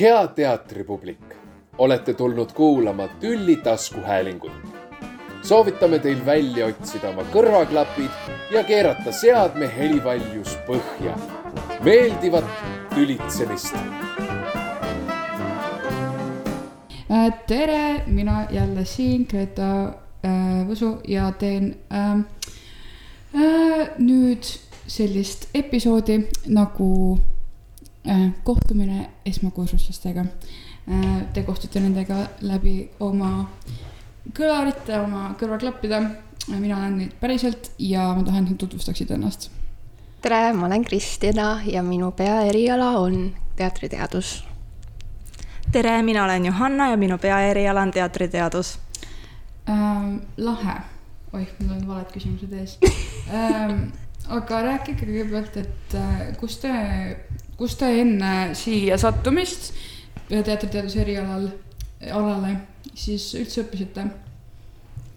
hea teatripublik, olete tulnud kuulama Tülli taskuhäälingut. soovitame teil välja otsida oma kõrvaklapid ja keerata seadme helivaljus põhja. meeldivat tülitsemist. Äh, tere, mina jälle siin, Greta äh, Võsu ja teen äh, äh, nüüd sellist episoodi nagu kohtumine esmakursuslastega äh,. Te kohtute nendega läbi oma kõlarite, oma kõrvaklappide. mina olen neid päriselt ja ma tahan, et nad tutvustaksid ennast. tere, ma olen Kristina ja minu peaeriala on teatriteadus. tere, mina olen Johanna ja minu peaeriala on teatriteadus ähm,. lahe, oih, mul on valed küsimused ees ähm, aga rääkige kõigepealt, et äh, kus te, kus te enne siia sattumist teatriteaduse erialal, alale siis üldse õppisite?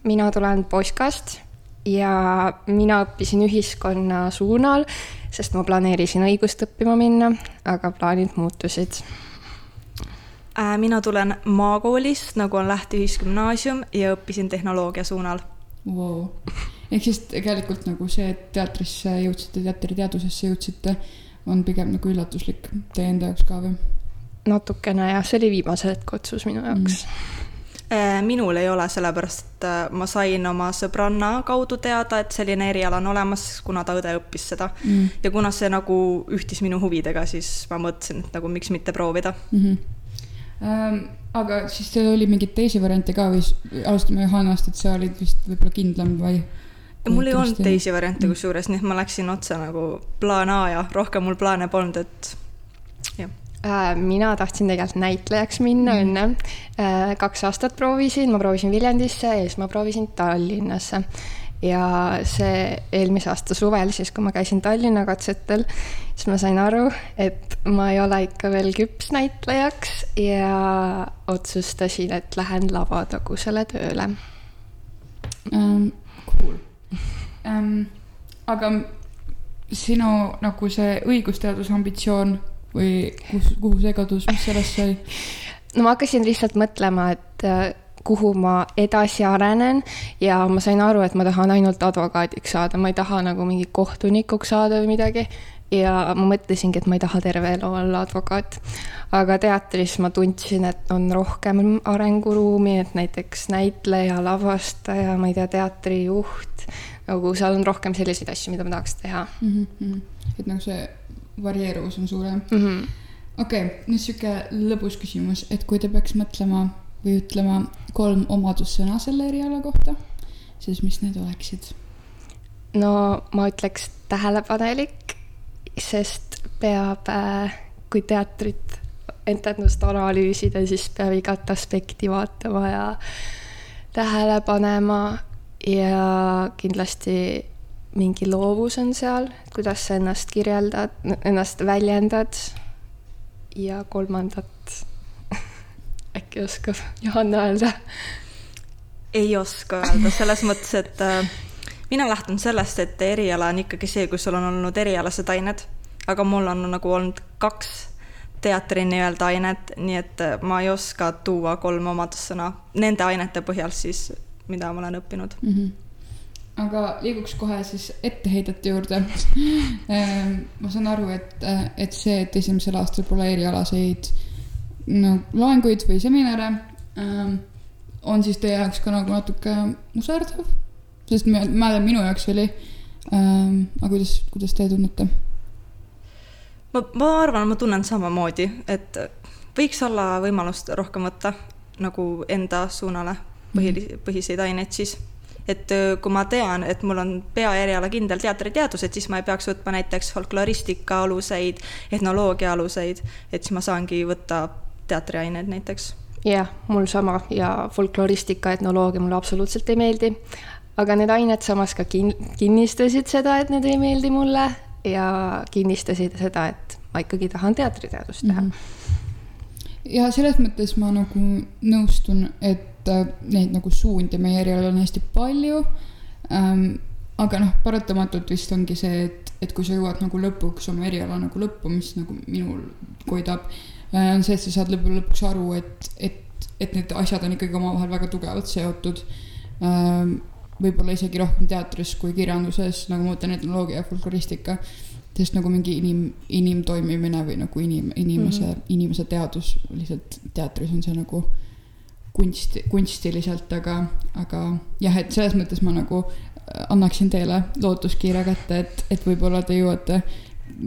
mina tulen Poskast ja mina õppisin ühiskonna suunal, sest ma planeerisin õigust õppima minna, aga plaanid muutusid äh,. mina tulen maakoolist, nagu on Lähte Ühisgümnaasium ja õppisin tehnoloogia suunal wow.. ehk siis tegelikult nagu see, et teatrisse jõudsite, teatriteadusesse jõudsite, on pigem nagu üllatuslik teie enda jaoks ka või? natukene jah, see oli viimase hetke otsus minu jaoks mm minul ei ole, sellepärast et äh, ma sain oma sõbranna kaudu teada, et selline eriala on olemas, kuna ta õde õppis seda mm. ja kuna see nagu ühtis minu huvidega, siis ma mõtlesin, et nagu miks mitte proovida mm. -hmm. Ähm, aga siis teil oli mingeid teisi variante ka või alustame Johannast, et sa olid vist võib-olla kindlam või? Mul ei olnud teisi variante kusjuures, nii et ma läksin otse nagu plaan A ja rohkem mul plaane polnud, et jah äh, mina tahtsin tegelikult näitlejaks minna mm. enne. Äh, kaks aastat proovisin, ma proovisin Viljandisse ja siis ma proovisin Tallinnasse ja see eelmise aasta suvel, siis kui ma käisin Tallinna katsetel, siis ma sain aru, et ma ei ole ikka veel küps näitlejaks ja otsustasin, et lähen lavatagusele tööle um,. Cool um,. aga sinu nagu see õigusteaduse ambitsioon või kus, kuhu see kadus, mis sellest sai? no ma hakkasin lihtsalt mõtlema, et kuhu ma edasi arenen ja ma sain aru, et ma tahan ainult advokaadiks saada, ma ei taha nagu mingi kohtunikuks saada või midagi. Ja ma mõtlesingi, et ma ei taha terve elu olla advokaat. aga teatris ma tundsin, et on rohkem arenguruumi, et näiteks näitleja, lavastaja, ma ei tea, teatrijuht, nagu seal on rohkem selliseid asju, mida ma tahaks teha mm. -hmm. et nagu see varieeruvus on suurem mm -hmm.. okei okay,, nüüd sihuke lõbus küsimus, et kui te peaks mõtlema või ütlema kolm omadussõna selle eriala kohta, siis mis need oleksid? no ma ütleks tähelepanelik, sest peab, äh, kui teatrit, etendust analüüsida, siis peab igat aspekti vaatama ja tähele panema ja kindlasti mingi loovus on seal, kuidas sa ennast kirjeldad, ennast väljendad. ja kolmandat äkki oskab Johanna öelda? ei oska öelda, selles mõttes, et äh, mina lähtun sellest, et eriala on ikkagi see, kus sul on olnud erialased ained, aga mul on nagu olnud kaks teatri nii-öelda ainet, nii et ma ei oska tuua kolm omadussõna nende ainete põhjal siis, mida ma olen õppinud. Mm. -hmm aga liiguks kohe siis etteheidete juurde. Ehm, ma saan aru, et, et see, et esimesel aastal pole erialaseid no loenguid või seminare ähm, on siis teie jaoks ka nagu natuke muserdav, sest ma mäletan, minu jaoks oli ähm,. aga kuidas, kuidas te tunnete? ma, ma arvan, ma tunnen samamoodi, et võiks olla võimalust rohkem võtta nagu enda suunale põhilisi, mhm. põhiseid aineid siis et kui ma tean, et mul on peaeriala kindel teatriteadused, siis ma ei peaks võtma näiteks folkloristika aluseid, etnoloogia aluseid, et siis ma saangi võtta teatriained näiteks. jah, mul sama ja folkloristika, etnoloogia mulle absoluutselt ei meeldi. Aga need ained samas ka kin-, kinnistasid seda, et need ei meeldi mulle ja kinnistasid seda, et ma ikkagi tahan teatriteadust teha mm. -hmm. ja selles mõttes ma nagu nõustun, et äh, neid nagu suundi meie erialal on hästi palju ähm,. aga noh, paratamatult vist ongi see, et, et kui sa jõuad nagu lõpuks oma eriala nagu lõppu, mis nagu minul koidab on see, et sa saad lõppude lõpuks aru, et, et, et need asjad on ikkagi omavahel väga tugevalt seotud. Võib-olla isegi rohkem teatris kui kirjanduses, nagu ma mõtlen etnoloogia ja folkloristika. sest nagu mingi inim, inimtoimimine või nagu inim, inimese mm, -hmm. inimese teadus lihtsalt teatris on see nagu kunst, kunstiliselt, aga, aga jah, et selles mõttes ma nagu äh, annaksin teile lootuskiire kätte, et, et võib-olla te jõuate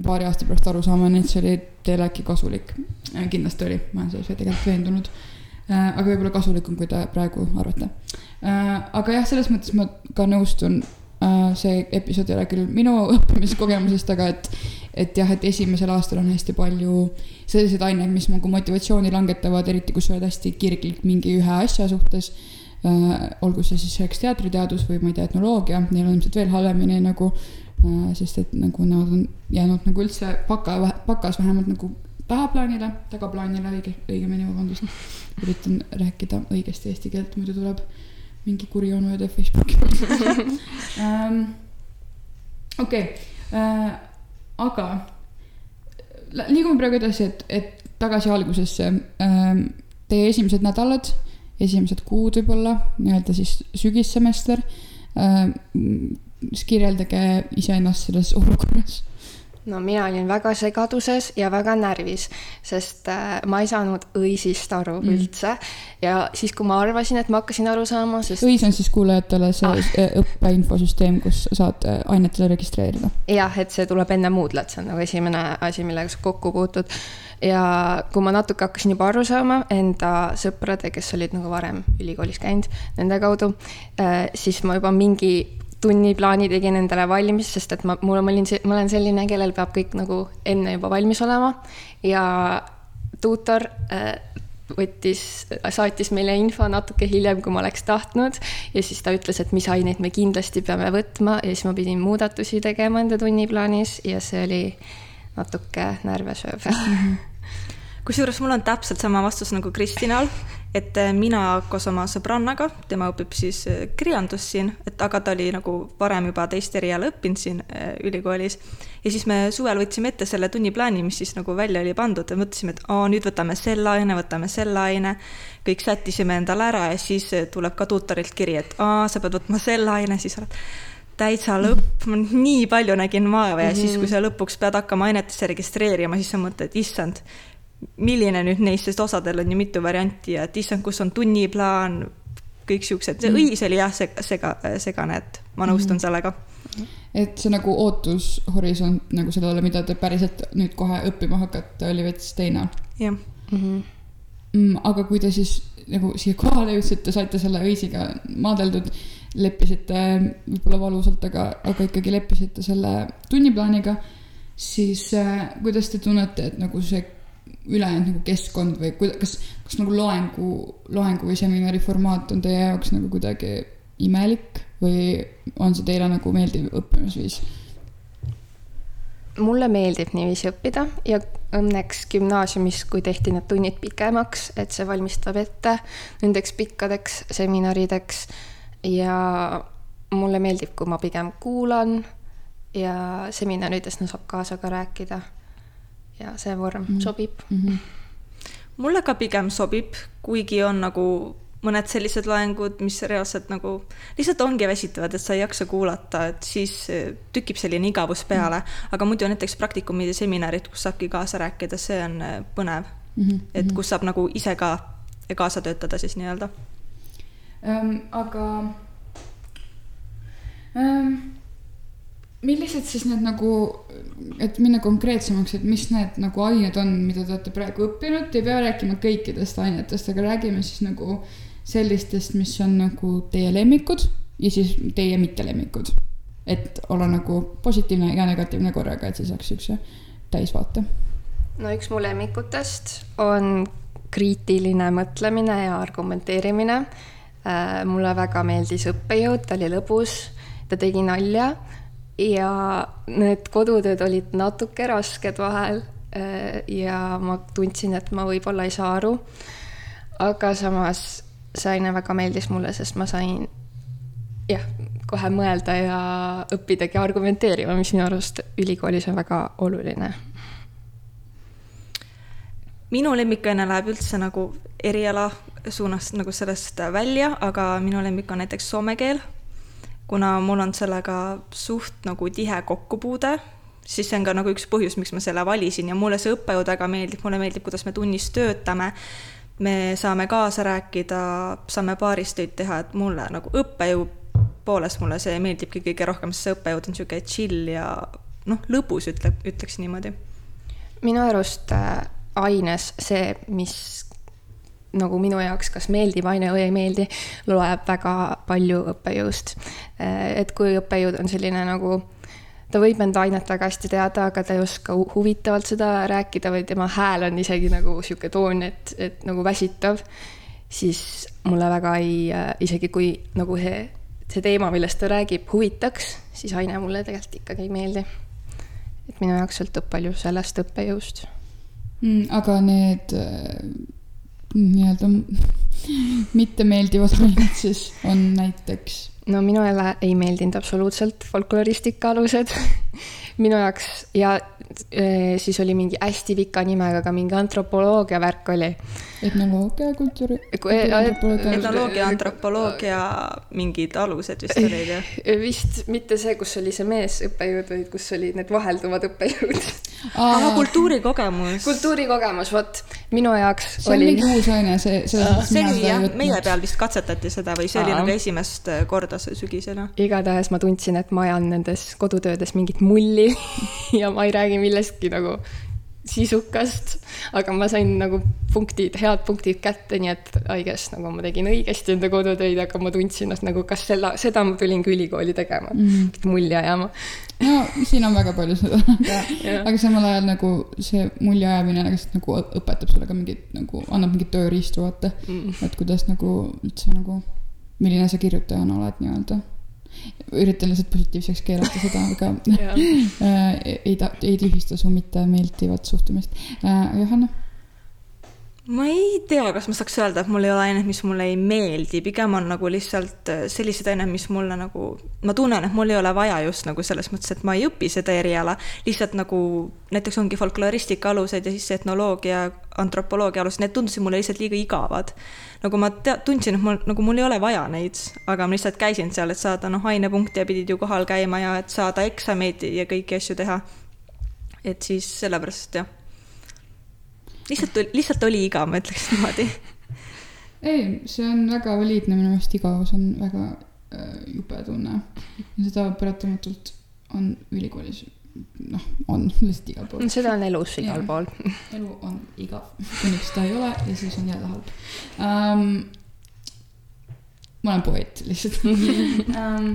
paari aasta pärast aru saamani, et see oli teile äkki kasulik. kindlasti oli, ma olen selles tegelikult veendunud. Aga võib-olla kasulikum, kui te praegu arvate. aga jah, selles mõttes ma ka nõustun. see episood ei ole küll minu õppimiskogemusest, aga et, et jah, et esimesel aastal on hästi palju selliseid aineid, mis nagu motivatsiooni langetavad, eriti kui sa oled hästi kirglik mingi ühe asja suhtes äh,. olgu see siis selleks teatriteadus või ma ei tea, etnoloogia, neil on ilmselt veel halvemini nagu äh,, sest et nagu nad on jäänud nagu üldse baka, bakas vähemalt nagu tahaplaanile, tagaplaanile õige, õigemini, vabandust. üritan rääkida õigesti eesti keelt, muidu tuleb mingi kuri onu ja teeb Facebooki um. okei okay. uh,, aga lä- liigume praegu edasi, et, et tagasi algusesse um,. Teie esimesed nädalad, esimesed kuud võib-olla, nii-öelda siis sügissemester um,. siis kirjeldage iseennast selles olukorras no mina olin väga segaduses ja väga närvis, sest äh, ma ei saanud õisist aru Mm. üldse ja siis, kui ma arvasin, et ma hakkasin aru saama, sest õis on siis kuulajatele see Ah. ah. õppeinfosüsteem, kus saad äh, ainetele registreerida. jah, et see tuleb enne Moodlet, see on nagu esimene asi, millega sa kokku puutud. ja kui ma natuke hakkasin juba aru saama enda sõprade, kes olid nagu varem ülikoolis käinud, nende kaudu, siis ma juba mingi tunniplaani tegin endale valmis, sest et ma, mul, ma olin, ma olen selline, kellel peab kõik nagu enne juba valmis olema. Ja tuutor äh, võttis, saatis meile info natuke hiljem, kui ma oleks tahtnud. Ja siis ta ütles, et mis aineid me kindlasti peame võtma. Ja siis ma pidin muudatusi tegema enda tunniplaanis ja see oli natuke närvesööv. kusjuures mul on täpselt sama vastus nagu Kristinal, et äh, mina koos oma sõbrannaga, tema õpib siis äh, kirjandust siin, et aga ta oli nagu varem juba teist eriala õppinud siin äh, ülikoolis. ja siis me suvel võtsime ette selle tunniplaani, mis siis nagu välja oli pandud ja mõtlesime, et aa, nüüd võtame selle aine, võtame selle aine. kõik sättisime endale ära ja siis tuleb ka tutorilt kiri, et aa, sa pead võtma selle aine, siis oled täitsa lõpp, ma nii palju nägin vaeva ja mm -hmm. siis, kui sa lõpuks pead hakkama ainetesse registreerima, siis sa mõtled, issand, milline nüüd neist, sest osadel on ju mitu varianti ja et issand, kus on tunniplaan, kõik siuksed, see õis oli jah, sega, sega, segane, et ma nõustun mm -hmm. sellega. et see nagu ootushorisont nagu sellele, mida te päriselt nüüd kohe õppima hakkate, oli veits teine jah, mm,. aga kui te siis nagu siia kohale jõudsite, saite selle õisiga maadeldud, leppisite võib-olla valusalt, aga, aga ikkagi leppisite selle tunniplaaniga, siis äh, kuidas te tunnete, et nagu see ülejäänud nagu keskkond või kuida-, kas, kas nagu loengu, loengu või seminari formaat on teie jaoks nagu kuidagi imelik või on see teile nagu meeldiv õppimisviis? mulle meeldib niiviisi õppida ja õnneks gümnaasiumis, kui tehti need tunnid pikemaks, et see valmistab ette nendeks pikkadeks seminarideks ja mulle meeldib, kui ma pigem kuulan ja seminarides no saab kaasa ka rääkida. Ja see vorm mm. sobib Mm -hmm. mulle ka pigem sobib, kuigi on nagu mõned sellised loengud, mis reaalselt nagu lihtsalt ongi väsitavad, et sa ei jaksa kuulata, et siis eh, tükib selline igavus peale, aga muidu näiteks praktikumid ja seminarid, kus saabki kaasa rääkida, see on eh, põnev mm. Mhm, -hmm. et kus saab nagu ise ka kaasa töötada siis nii-öelda. ähm,. aga ähm, millised siis need nagu, et minna konkreetsemaks, et mis need nagu ained on, mida te olete praegu õppinud, ei pea rääkima kõikidest ainetest, aga räägime siis nagu sellistest, mis on nagu teie lemmikud ja siis teie mittelemmikud. et olla nagu positiivne ja negatiivne korraga, et siis saaks siukse täisvaate. no üks mu lemmikutest on kriitiline mõtlemine ja argumenteerimine. mulle väga meeldis õppejõud, ta oli lõbus, ta tegi nalja ja need kodutööd olid natuke rasked vahel äh, ja ma tundsin, et ma võib-olla ei saa aru. aga samas see aine väga meeldis mulle, sest ma sain jah, kohe mõelda ja õppidagi argumenteerima, mis minu arust ülikoolis on väga oluline minu lemmikaine läheb üldse nagu eriala suunast nagu sellest välja, aga minu lemmik on näiteks soome keel. Kuna mul on sellega suht nagu tihe kokkupuude, siis see on ka nagu üks põhjus, miks ma selle valisin ja mulle see õppejõud väga meeldib, mulle meeldib, kuidas me tunnis töötame. me saame kaasa rääkida, saame paaris töid teha, et mulle nagu õppejõu poolest mulle see meeldibki kõige rohkem, sest see õppejõud on niisugune chill ja noh, lõbus ütleb, ütleks niimoodi. minu arust äh, aines see, mis nagu minu jaoks kas meeldib aine või ei meeldi, loeb väga palju õppejõust. Äh, et kui õppejõud on selline nagu, ta võib enda ainet väga hästi teada, aga ta ei oska huvitavalt seda rääkida või tema hääl on isegi nagu sihuke toon, et, et nagu väsitav, siis mulle väga ei, äh, isegi kui nagu see, see teema, millest ta räägib, huvitaks, siis aine mulle tegelikult ikkagi ei meeldi. et minu jaoks sõltub palju sellest õppejõust mm,. aga need nii-öelda mittemeeldivad ained siis on näiteks? no minule ei meeldinud absoluutselt folkloristika alused minu jaoks ja e, siis oli mingi hästi pika nimega ka mingi antropoloogia värk oli. etnoloogia, kultuuri. etnoloogia, antropoloogia mingid alused vist olid jah? vist mitte see, kus oli see meesõppejõud, vaid kus olid need vahelduvad õppejõud. aa, kultuurikogemus. kultuurikogemus, vot minu jaoks see oli. see on mingi uus aine, see, selles see oli jah, meie peal vist katsetati seda või see oli nagu esimest korda sügisel jah? igatahes ma tundsin, et ma ajan nendes kodutöödes mingit mulli ja ma ei räägi millestki nagu sisukast, aga ma sain nagu punktid, head punktid kätte, nii et I guess nagu ma tegin õigesti enda kodutöid, aga ma tundsin ennast nagu, kas selle, seda ma tulingi ülikooli tegema mm, -hmm. mulje ajama. no siin on väga palju seda aga, samal ajal nagu see mulje ajamine lihtsalt nagu õpetab sulle ka mingit nagu, annab mingit tööriistu, vaata mm. -hmm. et kuidas nagu üldse nagu, milline sa kirjutajana oled nii-öelda üritan lihtsalt positiivseks keerata seda, aga äh, ei ta-, ei tühista su mittemeeldivat suhtumist. Äh, Johanna? Ma ei tea, kas ma saaks öelda, et mul ei ole ainet, mis mulle ei meeldi, pigem on nagu lihtsalt äh, sellised ained, mis mulle nagu, ma tunnen, et mul ei ole vaja just nagu selles mõttes, et ma ei õpi seda eriala, lihtsalt nagu näiteks ongi folkloristika alused ja siis etnoloogia, antropoloogia alused, need tundusid mulle lihtsalt liiga igavad nagu ma tea-, tundsin, et mul, nagu mul ei ole vaja neid, aga ma lihtsalt käisin seal, et saada noh, ainepunkte ja pidid ju kohal käima ja et saada eksameid ja kõiki asju teha. et siis sellepärast jah. Lihtsalt, lihtsalt oli igav, ma ütleks niimoodi. ei, see on väga valiidne, minu meelest igavus on väga äh, jube tunne. seda paratamatult on ülikoolis noh, on lihtsalt igal pool. seda on elus igal pool. elu on igav, kuni seda ei ole ja siis on jälle halb um,. ma olen poeet lihtsalt um,.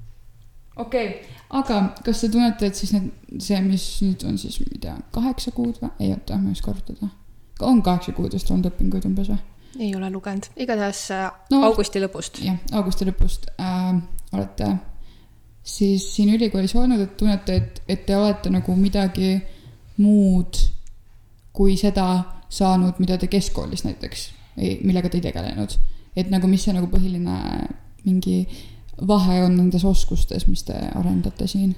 okei okay., aga kas te tunnete, et siis need, see, mis nüüd on siis, ma ei tea, kaheksa kuud või? ei oota, ma ei oska arvutada. on kaheksa kuud vist olnud õpinguid umbes või? ei ole lugenud, igatahes äh, no, augusti lõpust. jah, augusti lõpust äh, olete siis siin ülikoolis olnud, et tunnete, et, et te olete nagu midagi muud kui seda saanud, mida te keskkoolis näiteks, millega te ei tegelenud. et nagu, mis see nagu põhiline mingi vahe on nendes oskustes, mis te arendate siin?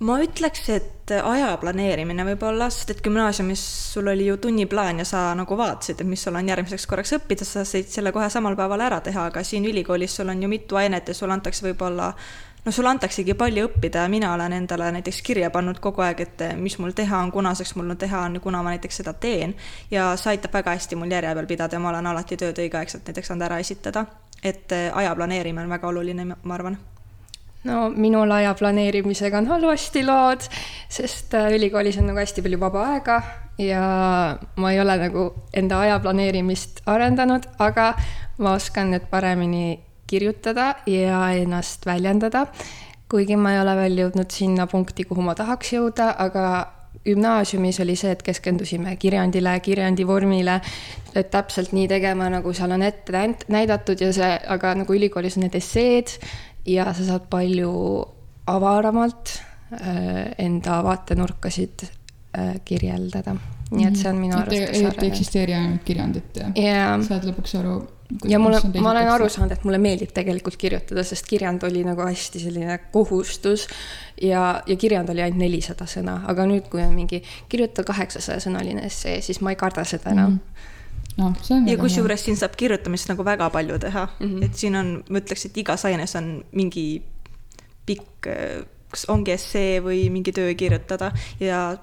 ma ütleks, et aja planeerimine võib-olla, sest et gümnaasiumis sul oli ju tunniplaan ja sa nagu vaatasid, et mis sul on järgmiseks korraks õppida, sa said selle kohe samal päeval ära teha, aga siin ülikoolis sul on ju mitu ainet ja sulle antakse võib-olla no sulle antaksegi palju õppida ja mina olen endale näiteks kirja pannud kogu aeg, et mis mul teha on, kunaseks mul teha on kuna ma näiteks seda teen. ja see aitab väga hästi mul järje peal pidada ja ma olen alati tööd õigeaegselt näiteks saanud ära esitada. Et eh, aja planeerimine on väga oluline, ma arvan no minul aja planeerimisega on halvasti lood, sest äh, ülikoolis on nagu hästi palju vaba aega ja ma ei ole nagu enda aja planeerimist arendanud, aga ma oskan nüüd paremini kirjutada ja ennast väljendada. kuigi ma ei ole veel jõudnud sinna punkti, kuhu ma tahaks jõuda, aga gümnaasiumis oli see, et keskendusime kirjandile, kirjandi vormile, et täpselt nii tegema, nagu seal on ette näidatud ja see, aga nagu ülikoolis on need esseed ja sa saad palju avaramalt äh, enda vaatenurkasid äh, kirjeldada. nii et see on minu arust. et ei eksisteeri ainult kirjandit ja yeah. saad lõpuks aru ja mulle, ma olen aru saanud, et mulle meeldib tegelikult kirjutada, sest kirjand oli nagu hästi selline kohustus ja, ja kirjand oli ainult nelisada sõna, aga nüüd, kui on mingi kirjuta kaheksasaja sõnaline essee, siis ma ei karda seda enam mm. -hmm no, ja kusjuures siin saab kirjutamist nagu väga palju teha mm, -hmm. et siin on, ma ütleks, et igas aines on mingi pikk, kas ongi essee või mingi töö kirjutada ja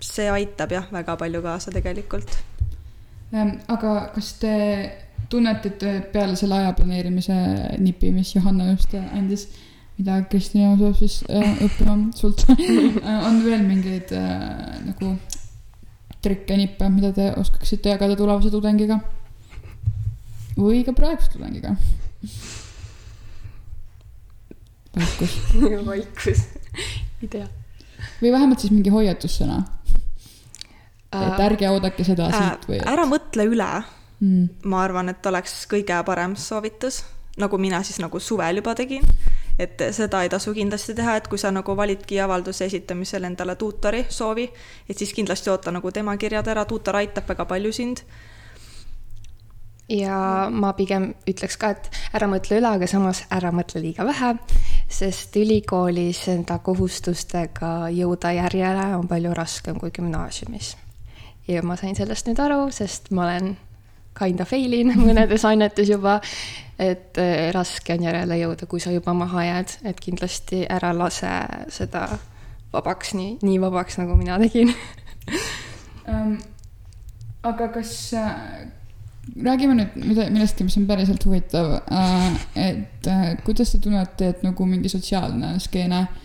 see aitab jah, väga palju kaasa tegelikult. Ehm, aga kas te tunnete, et peale selle aja planeerimise nipi, mis Johanna just andis, mida Kristina saab siis äh, õppima sult äh, on veel mingeid äh, nagu trikke, nippe, mida te oskaksite jagada tulevase tudengiga? või ka praeguse tudengiga? vaikus vaikus, ei tea. või vähemalt siis mingi hoiatussõna. et ärge oodake seda äh, siit või et.... ära mõtle üle mm.. ma arvan, et oleks kõige parem soovitus, nagu mina siis nagu suvel juba tegin. et seda ei tasu kindlasti teha, et kui sa nagu validki avalduse esitamisel endale tuutori soovi, et siis kindlasti oota nagu tema kirjad ära, tuutor aitab väga palju sind ja ma pigem ütleks ka, et ära mõtle üle, aga samas ära mõtle liiga vähe, sest ülikoolis enda kohustustega jõuda järjele on palju raskem kui gümnaasiumis. ja ma sain sellest nüüd aru, sest ma olen kind of fail in mõnedes ainetes juba, et äh, raske on järele jõuda, kui sa juba maha jääd, et kindlasti ära lase seda vabaks, nii, nii vabaks, nagu mina tegin um,. aga kas äh, räägime nüüd mida, millestki, mis on päriselt huvitav äh,. et äh, kuidas te tunnete, et nagu mingi sotsiaalne skeene äh,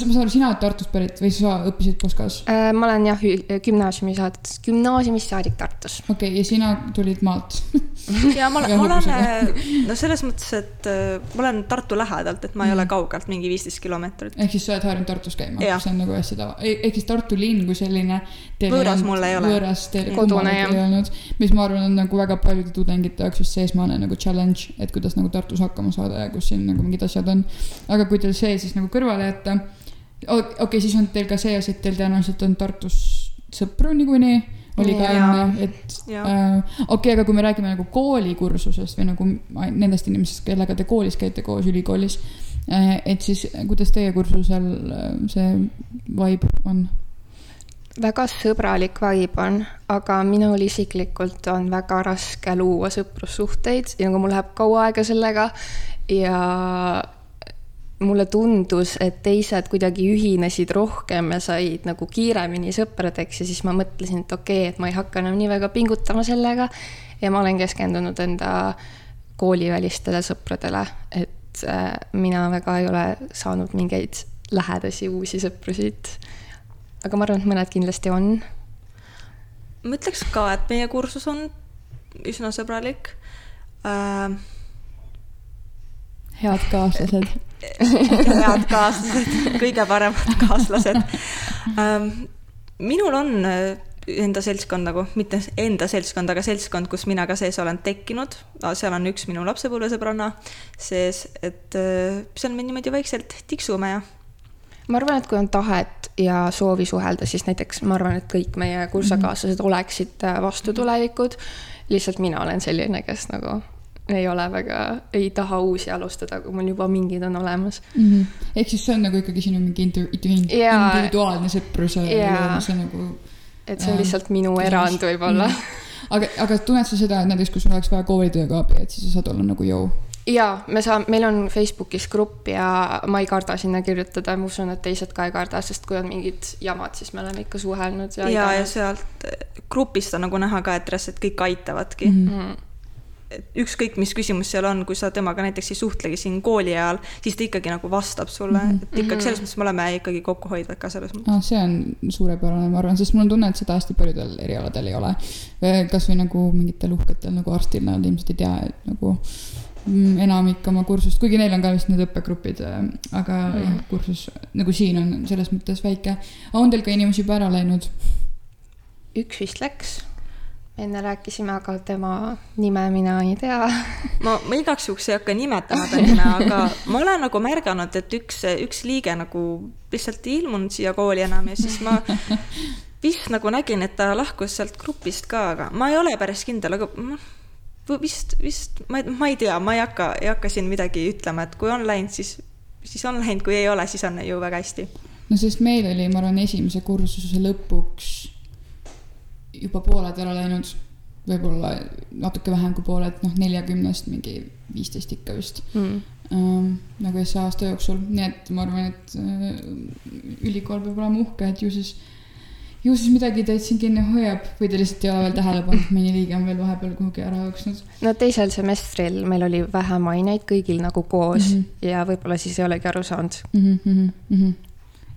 no ma saan aru, sina oled Tartust pärit või sa õppisid Poskas äh,? ma olen jah, gümnaasiumi saadet, gümnaasiumist saadik Tartus. okei okay,, ja sina tulid maalt ja ma, ma olen, äh, no selles mõttes, et äh, ma olen Tartu lähedalt, et ma ei ole kaugelt, mingi viisteist kilomeetrit. ehk siis sa oled harjunud Tartus käima, see on nagu hästi tava, e-, ehk siis Tartu linn kui selline. võõras mulle ei ole. võõras teil kodune ei olnud, mis ma arvan, on nagu väga paljude tudengite jaoks just see esmane nagu challenge, et kuidas nagu Tartus hakkama saada ja kus siin nagu mingid asjad on. aga kui teil see siis nagu kõrvale jätta okei okay,, siis on teil ka see asi, et teil tõenäoliselt on Tartus sõpru niikuinii, oli ka enne, et äh, okei okay,, aga kui me räägime nagu koolikursusest või nagu nendest inimestest, kellega te koolis käite koos ülikoolis äh,, et siis kuidas teie kursusel äh, see vibe on? väga sõbralik vibe on, aga minul isiklikult on väga raske luua sõprussuhteid ja nagu mul läheb kaua aega sellega ja mulle tundus, et teised kuidagi ühinesid rohkem ja said nagu kiiremini sõpradeks ja siis ma mõtlesin, et okei okay,, et ma ei hakka enam nii väga pingutama sellega. ja ma olen keskendunud enda koolivälistele sõpradele, et äh, mina väga ei ole saanud mingeid lähedasi uusi sõpru siit. aga ma arvan, et mõned kindlasti on. ma ütleks ka, et meie kursus on üsna sõbralik äh head kaaslased head kaaslased, kõige paremad kaaslased ähm,. minul on äh, enda seltskond nagu, mitte enda seltskond, aga seltskond, kus mina ka sees olen tekkinud. seal on üks minu lapsepõlvesõbranna sees, et äh, seal me niimoodi vaikselt tiksume ja. ma arvan, et kui on tahet ja soovi suhelda, siis näiteks ma arvan, et kõik meie kursakaaslased mm -hmm. oleksid äh, vastutulevikud. lihtsalt mina olen selline, kes nagu ei ole väga, ei taha uusi alustada, kui mul juba mingid on olemas mm. -hmm. ehk siis see on nagu ikkagi sinu mingi individuaalne sõprus ja see nagu. et see on lihtsalt minu erand võib-olla mm. -hmm. aga, aga tunned sa seda, et näiteks kui sul oleks vaja koolitööga abi, et siis sa saad olla nagu jõu? jaa, me saame, meil on Facebookis grupp ja ma ei karda sinna kirjutada, ma usun, et teised ka ei karda, sest kui on mingid jamad, siis me oleme ikka suhelnud ja. ja, ja sealt grupist on nagu näha ka, et reaalselt kõik aitavadki mm. -hmm ükskõik, mis küsimus seal on, kui sa temaga näiteks ei suhtlegi siin kooli ajal, siis ta ikkagi nagu vastab sulle mm, -hmm. et ikkagi selles mõttes me oleme ikkagi kokkuhoidvad ka selles mõttes ah,. see on suurepärane, ma arvan, sest mul on tunne, et seda hästi paljudel erialadel ei ole. kasvõi nagu mingitel uhketel nagu arstil, nad ilmselt ei tea, et nagu mm, enamik oma kursust, kuigi neil on ka vist need õppegrupid, äh, aga mm. jah, kursus nagu siin on selles mõttes väike. on teil ka inimesi juba ära läinud? üks vist läks enne rääkisime, aga tema nime mina ei tea. ma, ma igaks juhuks ei hakka nimetama ta nime, aga ma olen nagu märganud, et üks, üks liige nagu lihtsalt ei ilmunud siia kooli enam ja siis ma vist nagu nägin, et ta lahkus sealt grupist ka, aga ma ei ole päris kindel, aga ma vist, vist ma, ma ei tea, ma ei hakka, ei hakka siin midagi ütlema, et kui on läinud, siis, siis on läinud, kui ei ole, siis on ju väga hästi. no sest meil oli, ma arvan, esimese kursuse lõpuks juba pooled ära läinud, võib-olla natuke vähem kui pooled, noh, neljakümnest mingi viisteist ikka vist mm. ähm,. nagu siis aasta jooksul, nii et ma arvan, et äh, ülikool peab olema uhke, et ju siis ju siis midagi teid siin kinni hoiab või te lihtsalt ei ole veel tähele pannud, mõni liige on veel vahepeal kuhugi ära jooksnud? no teisel semestril meil oli vähem aineid kõigil nagu koos mm -hmm. ja võib-olla siis ei olegi aru saanud mm. -hmm, mm -hmm.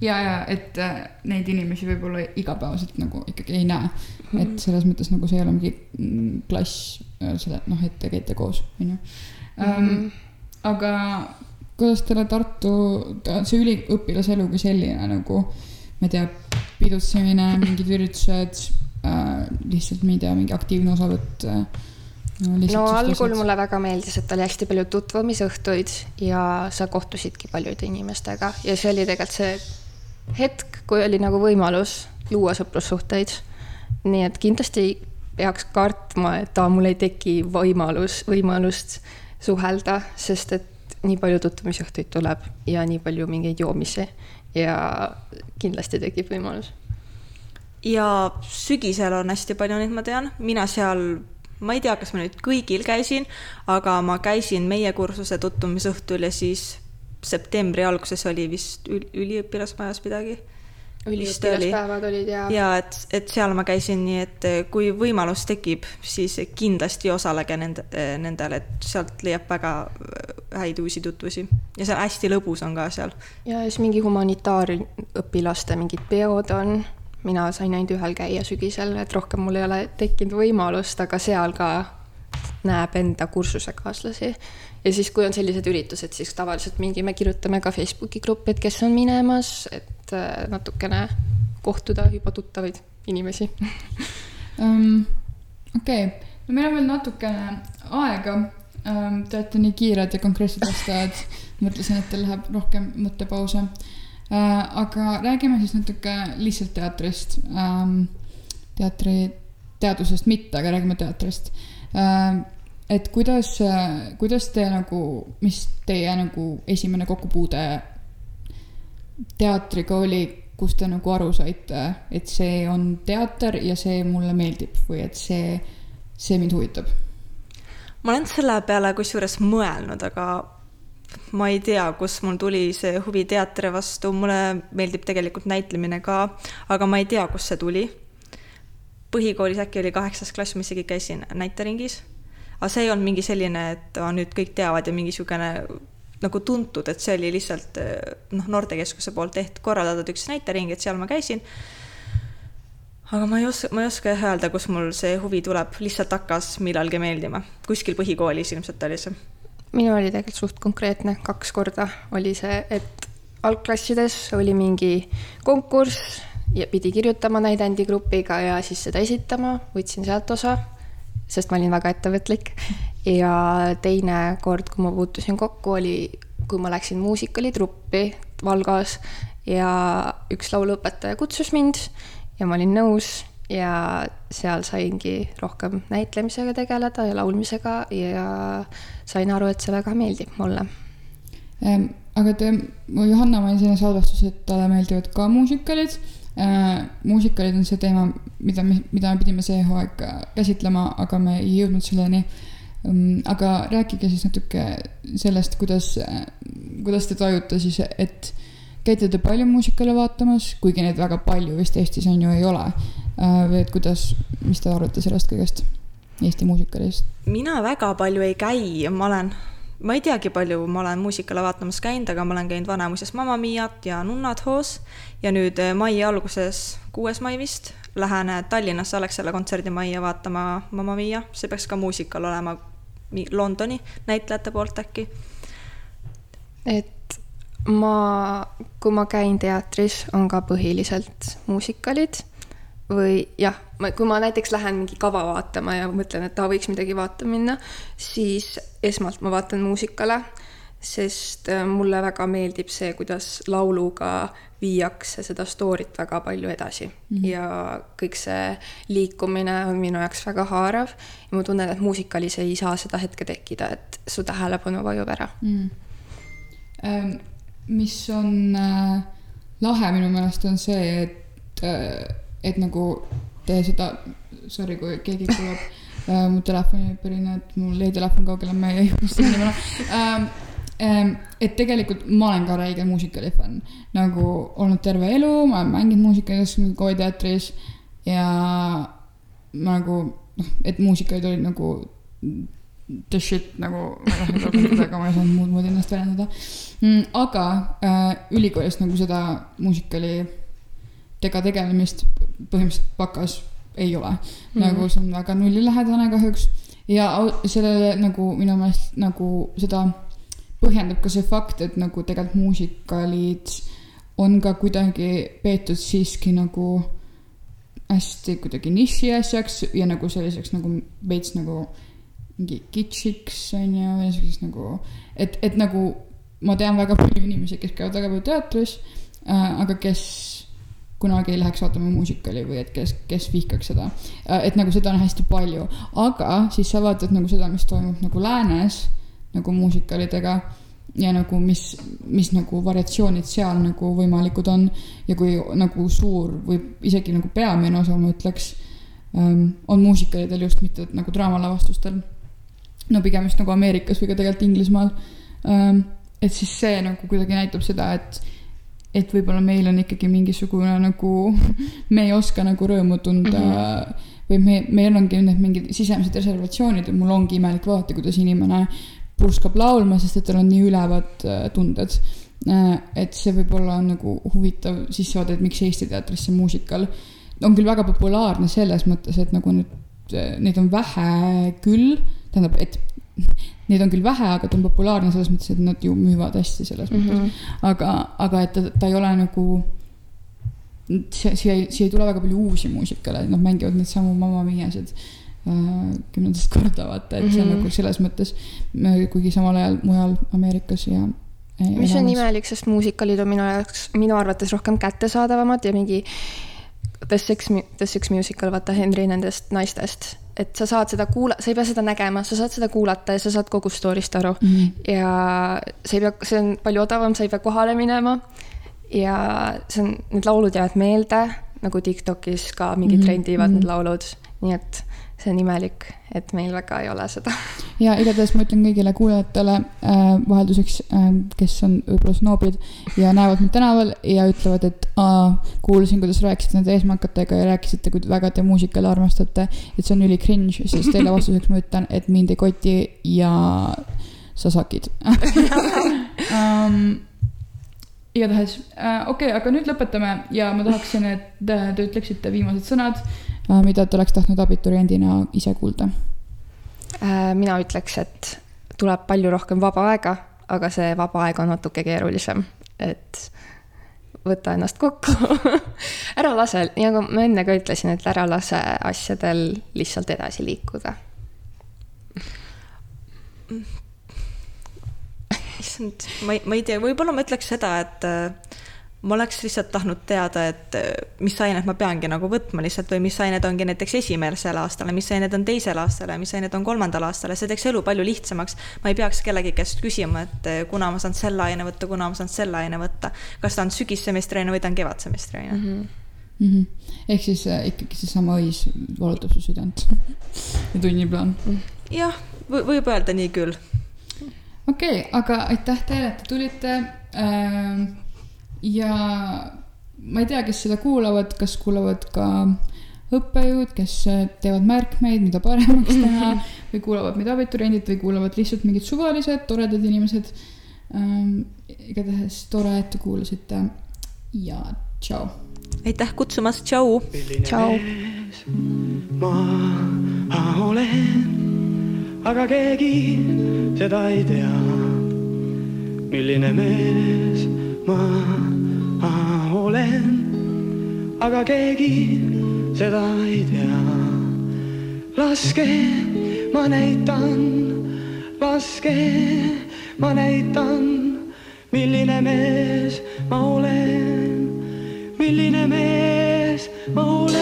ja, ja et äh, neid inimesi võib-olla igapäevaselt nagu ikkagi ei näe. Et selles mõttes nagu see ei ole mingi mm, klass äh, selle, noh, et te käite koos, on ju. Mhm. aga kuidas teile Tartu, see üliõpilaselu kui selline nagu, ma ei tea pidutsemine, mingid üritused äh,, lihtsalt, ma ei tea, mingi aktiivne osavõtt äh,. no, no algul mulle väga meeldis, et oli hästi palju tutvumisõhtuid ja sa kohtusidki paljude inimestega ja see oli tegelikult see hetk, kui oli nagu võimalus luua sõprussuhteid. Nii et kindlasti peaks kartma, et aa, mul ei teki võimalus, võimalust suhelda, sest et nii palju tutvumisõhtuid tuleb ja nii palju mingeid joomisi ja kindlasti tekib võimalus. ja sügisel on hästi palju neid, ma tean, mina seal, ma ei tea, kas ma nüüd kõigil käisin, aga ma käisin meie kursuse tutvumisõhtul ja siis septembri alguses oli vist üliõpilasmajas midagi üliõpilaspäevad olid ja. ja et, et seal ma käisin, nii et eh, kui võimalus tekib, siis kindlasti osalege nende, eh, nendel, et sealt leiab väga eh, häid uusi tutvusi ja seal hästi lõbus on ka seal. ja siis mingi humanitaarõpilaste mingid peod on, mina sain ainult ühel käia sügisel, et rohkem mul ei ole tekkinud võimalust, aga seal ka näeb enda kursusekaaslasi. Ja siis, kui on sellised üritused, siis tavaliselt mingi, me kirjutame ka Facebooki gruppi, et kes on minemas, et äh, natukene kohtuda juba tuttavaid inimesi um,. okei okay., no meil on veel natukene aega um,. Te olete nii kiired ja konkreetsed vastajad, mõtlesin, et teil läheb rohkem mõttepause uh,. aga räägime siis natuke lihtsalt teatrist um,. teatri, teadusest mitte, aga räägime teatrist uh, et kuidas, kuidas te nagu, mis teie nagu esimene kokkupuude teatriga oli, kus te nagu aru saite, et see on teater ja see mulle meeldib või et see, see mind huvitab? ma olen selle peale kusjuures mõelnud, aga ma ei tea, kust mul tuli see huvi teatri vastu, mulle meeldib tegelikult näitlemine ka, aga ma ei tea, kust see tuli. põhikoolis äkki oli kaheksas klass, ma isegi käisin näiteringis, aga see ei olnud mingi selline, et oh, nüüd kõik teavad ja mingi niisugune nagu tuntud, et see oli lihtsalt noh, noortekeskuse poolt tehtud, korraldatud üks näitering, et seal ma käisin. aga ma ei oska, ma ei oska jah öelda, kus mul see huvi tuleb, lihtsalt hakkas millalgi meeldima, kuskil põhikoolis ilmselt oli see. minul oli tegelikult suht konkreetne, kaks korda oli see, et algklassides oli mingi konkurss ja pidi kirjutama näidendigrupiga ja siis seda esitama, võtsin sealt osa, sest ma olin väga ettevõtlik ja teine kord, kui ma puutusin kokku, oli, kui ma läksin muusikalitruppi Valgas ja üks lauluõpetaja kutsus mind ja ma olin nõus ja seal saingi rohkem näitlemisega tegeleda ja laulmisega ja sain aru, et see väga meeldib mulle aga te, Johanna mainis enne salvestuses, et talle meeldivad ka muusikalid. Muusikalid on see teema, mida me, mida me pidime see hooaeg käsitlema, aga me ei jõudnud selleni äh, Ehm, aga rääkige siis natuke sellest, kuidas, kuidas te tajute siis, et käite te palju muusikale vaatamas, kuigi neid väga palju vist Eestis on ju ei ole. Äh, või et kuidas, mis te arvate sellest kõigest, Eesti muusikalist? mina väga palju ei käi, ma olen, ma ei teagi, palju ma olen muusikale vaatamas käinud, aga ma olen käinud Vanemuises Mamma Miat ja Nunnad hoos. Ja nüüd äh, mai alguses, kuues mai vist, lähen Tallinnasse Alexela kontserdimajja vaatama Mamma Mia, see peaks ka muusikal olema Londoni näitlejate poolt äkki. et ma, kui ma käin teatris, on ka põhiliselt muusikalid või jah, kui ma näiteks lähen mingi kava vaatama ja mõtlen, et aa, võiks midagi vaatama minna, siis esmalt ma vaatan muusikale sest äh, mulle väga meeldib see, kuidas lauluga viiakse seda story't väga palju edasi mm -hmm. ja kõik see liikumine on minu jaoks väga haarav ja ma tunnen, et muusikalis ei saa seda hetke tekkida, et su tähelepanu vajub ära mm. -hmm. mis on äh, lahe minu meelest on see, et äh,, et nagu te seda, sorry, kui keegi kuulab äh, mu telefoni pärine, et mul jäi telefon kaugele, ma ei jõudnud sinna panna ähm, ähm, et tegelikult ma olen ka räige muusikali fänn, nagu olnud terve elu, ma olen mänginud muusikas kooliteatris ja nagu noh, et muusikalid olid nagu the shit nagu, ma aga ma ei saanud muud moodi ennast väljendada mm,. aga äh, ülikoolis nagu seda muusikali tega tegelemist põhimõtteliselt bakas ei ole mm. -hmm. nagu see on väga nullilähedane kahjuks ja sellele nagu minu meelest nagu seda põhjendab ka see fakt, et nagu tegelikult muusikalid on ka kuidagi peetud siiski nagu hästi kuidagi niši asjaks ja nagu selliseks nagu veits nagu mingi kitšiks on ju, või selliseks nagu, et, et nagu ma tean väga palju inimesi, kes käivad väga palju teatris äh,, aga kes kunagi ei läheks vaatama muusikali või et kes, kes vihkaks seda. Äh, et nagu seda on hästi palju, aga siis sa vaatad nagu seda, mis toimub nagu läänes nagu muusikalidega ja nagu mis, mis nagu variatsioonid seal nagu võimalikud on ja kui nagu suur või isegi nagu peamine osa, ma ütleks ähm,, on muusikalidel just mitte nagu draamalavastustel. no pigem just nagu Ameerikas või ka tegelikult Inglismaal ähm,. et siis see nagu kuidagi näitab seda, et et võib-olla meil on ikkagi mingisugune nagu, me ei oska nagu rõõmu tunda mm. -hmm. või me, meil ongi need mingid sisemised reservatsioonid ja mul ongi imelik vaadata, kuidas inimene purskab laulma, sest et tal on nii ülevad äh, tunded. Äh, et see võib-olla on nagu huvitav sissevaade, et miks Eesti teatris see muusikal on küll väga populaarne selles mõttes, et nagu nüüd, äh, neid on vähe küll, tähendab, et neid on küll vähe, aga ta on populaarne selles mõttes, et nad ju müüvad hästi selles mm -hmm. mõttes. Mhm. aga, aga et ta, ta ei ole nagu, siia, siia ei, tule väga palju uusi muusikale, nad mängivad neid samu Mamma Miasid äh, kümnendast korda, vaata, et mm -hmm. see on mhm. nagu selles mõttes, kuigi samal ajal mujal Ameerikas ja mis on imelik, sest muusikalid on minu jaoks, minu arvates rohkem kättesaadavamad ja mingi The Six, The Six Musical, vaata Henry nendest naistest et sa saad seda kuula-, sa ei pea seda nägema, sa saad seda kuulata ja sa saad kogu story'st aru mm. -hmm. ja sa ei pea, see on palju odavam, sa ei pea kohale minema. ja see on, need laulud jäävad meelde, nagu Tiktokis ka mingid mm -hmm. trendivad need mhm. laulud, nii et see on imelik, et meil väga ei ole seda. ja igatahes ma ütlen kõigile kuulajatele äh, vahelduseks äh,, kes on võib-olla snoobid ja näevad mind tänaval ja ütlevad, et aa, kuulasin, kuidas rääkisite nende eesmakatega ja rääkisite, kui väga te muusikale armastate, et see on üli cringe, siis teile vastuseks ma ütlen, et mind ei koti ja sa sakid. Um, igatahes äh,, okei okay,, aga nüüd lõpetame ja ma tahaksin, et te ütleksite viimased sõnad. Äh, mida te oleks tahtnud abituriendina ise kuulda? Äh, mina ütleks, et tuleb palju rohkem vaba aega, aga see vaba aeg on natuke keerulisem, et võta ennast kokku ära lase, nagu ma enne ka ütlesin, et ära lase asjadel lihtsalt edasi liikuda. issand, ma ei, ma ei tea, võib-olla ma ütleks seda, et ma oleks lihtsalt tahtnud teada, et äh, mis ained ma peangi nagu võtma lihtsalt või mis ained ongi näiteks esimesel aastal ja mis ained on teisel aastal ja mis ained on kolmandal aastal ja see teeks elu palju lihtsamaks. ma ei peaks kellegi käest küsima, et äh, kuna ma saan selle aine võtta, kuna ma saan selle aine võtta. kas ta on sügissemestri aine või ta on kevadsemestri aine mm. -hmm. Mm -hmm. ehk siis äh, ikkagi seesama õis valutab su südant ja tunniplaan. jah, võib öelda nii küll. okei okay,, aga aitäh teile, et te tulite äh, ja ma ei tea, kes seda kuulavad, kas kuulavad ka õppejõud, kes teevad märkmeid, mida paremaks teha või kuulavad meid abituriendid või kuulavad lihtsalt mingid suvalised toredad inimesed ähm,. igatahes tore, et te kuulasite ja tšau. aitäh kutsumast, tšau. tšau. ma olen, aga keegi seda ei tea, milline mees ma olen, aga keegi seda ei tea. laske, ma näitan laske, ma näitan, milline mees ma olen, milline mees ma olen.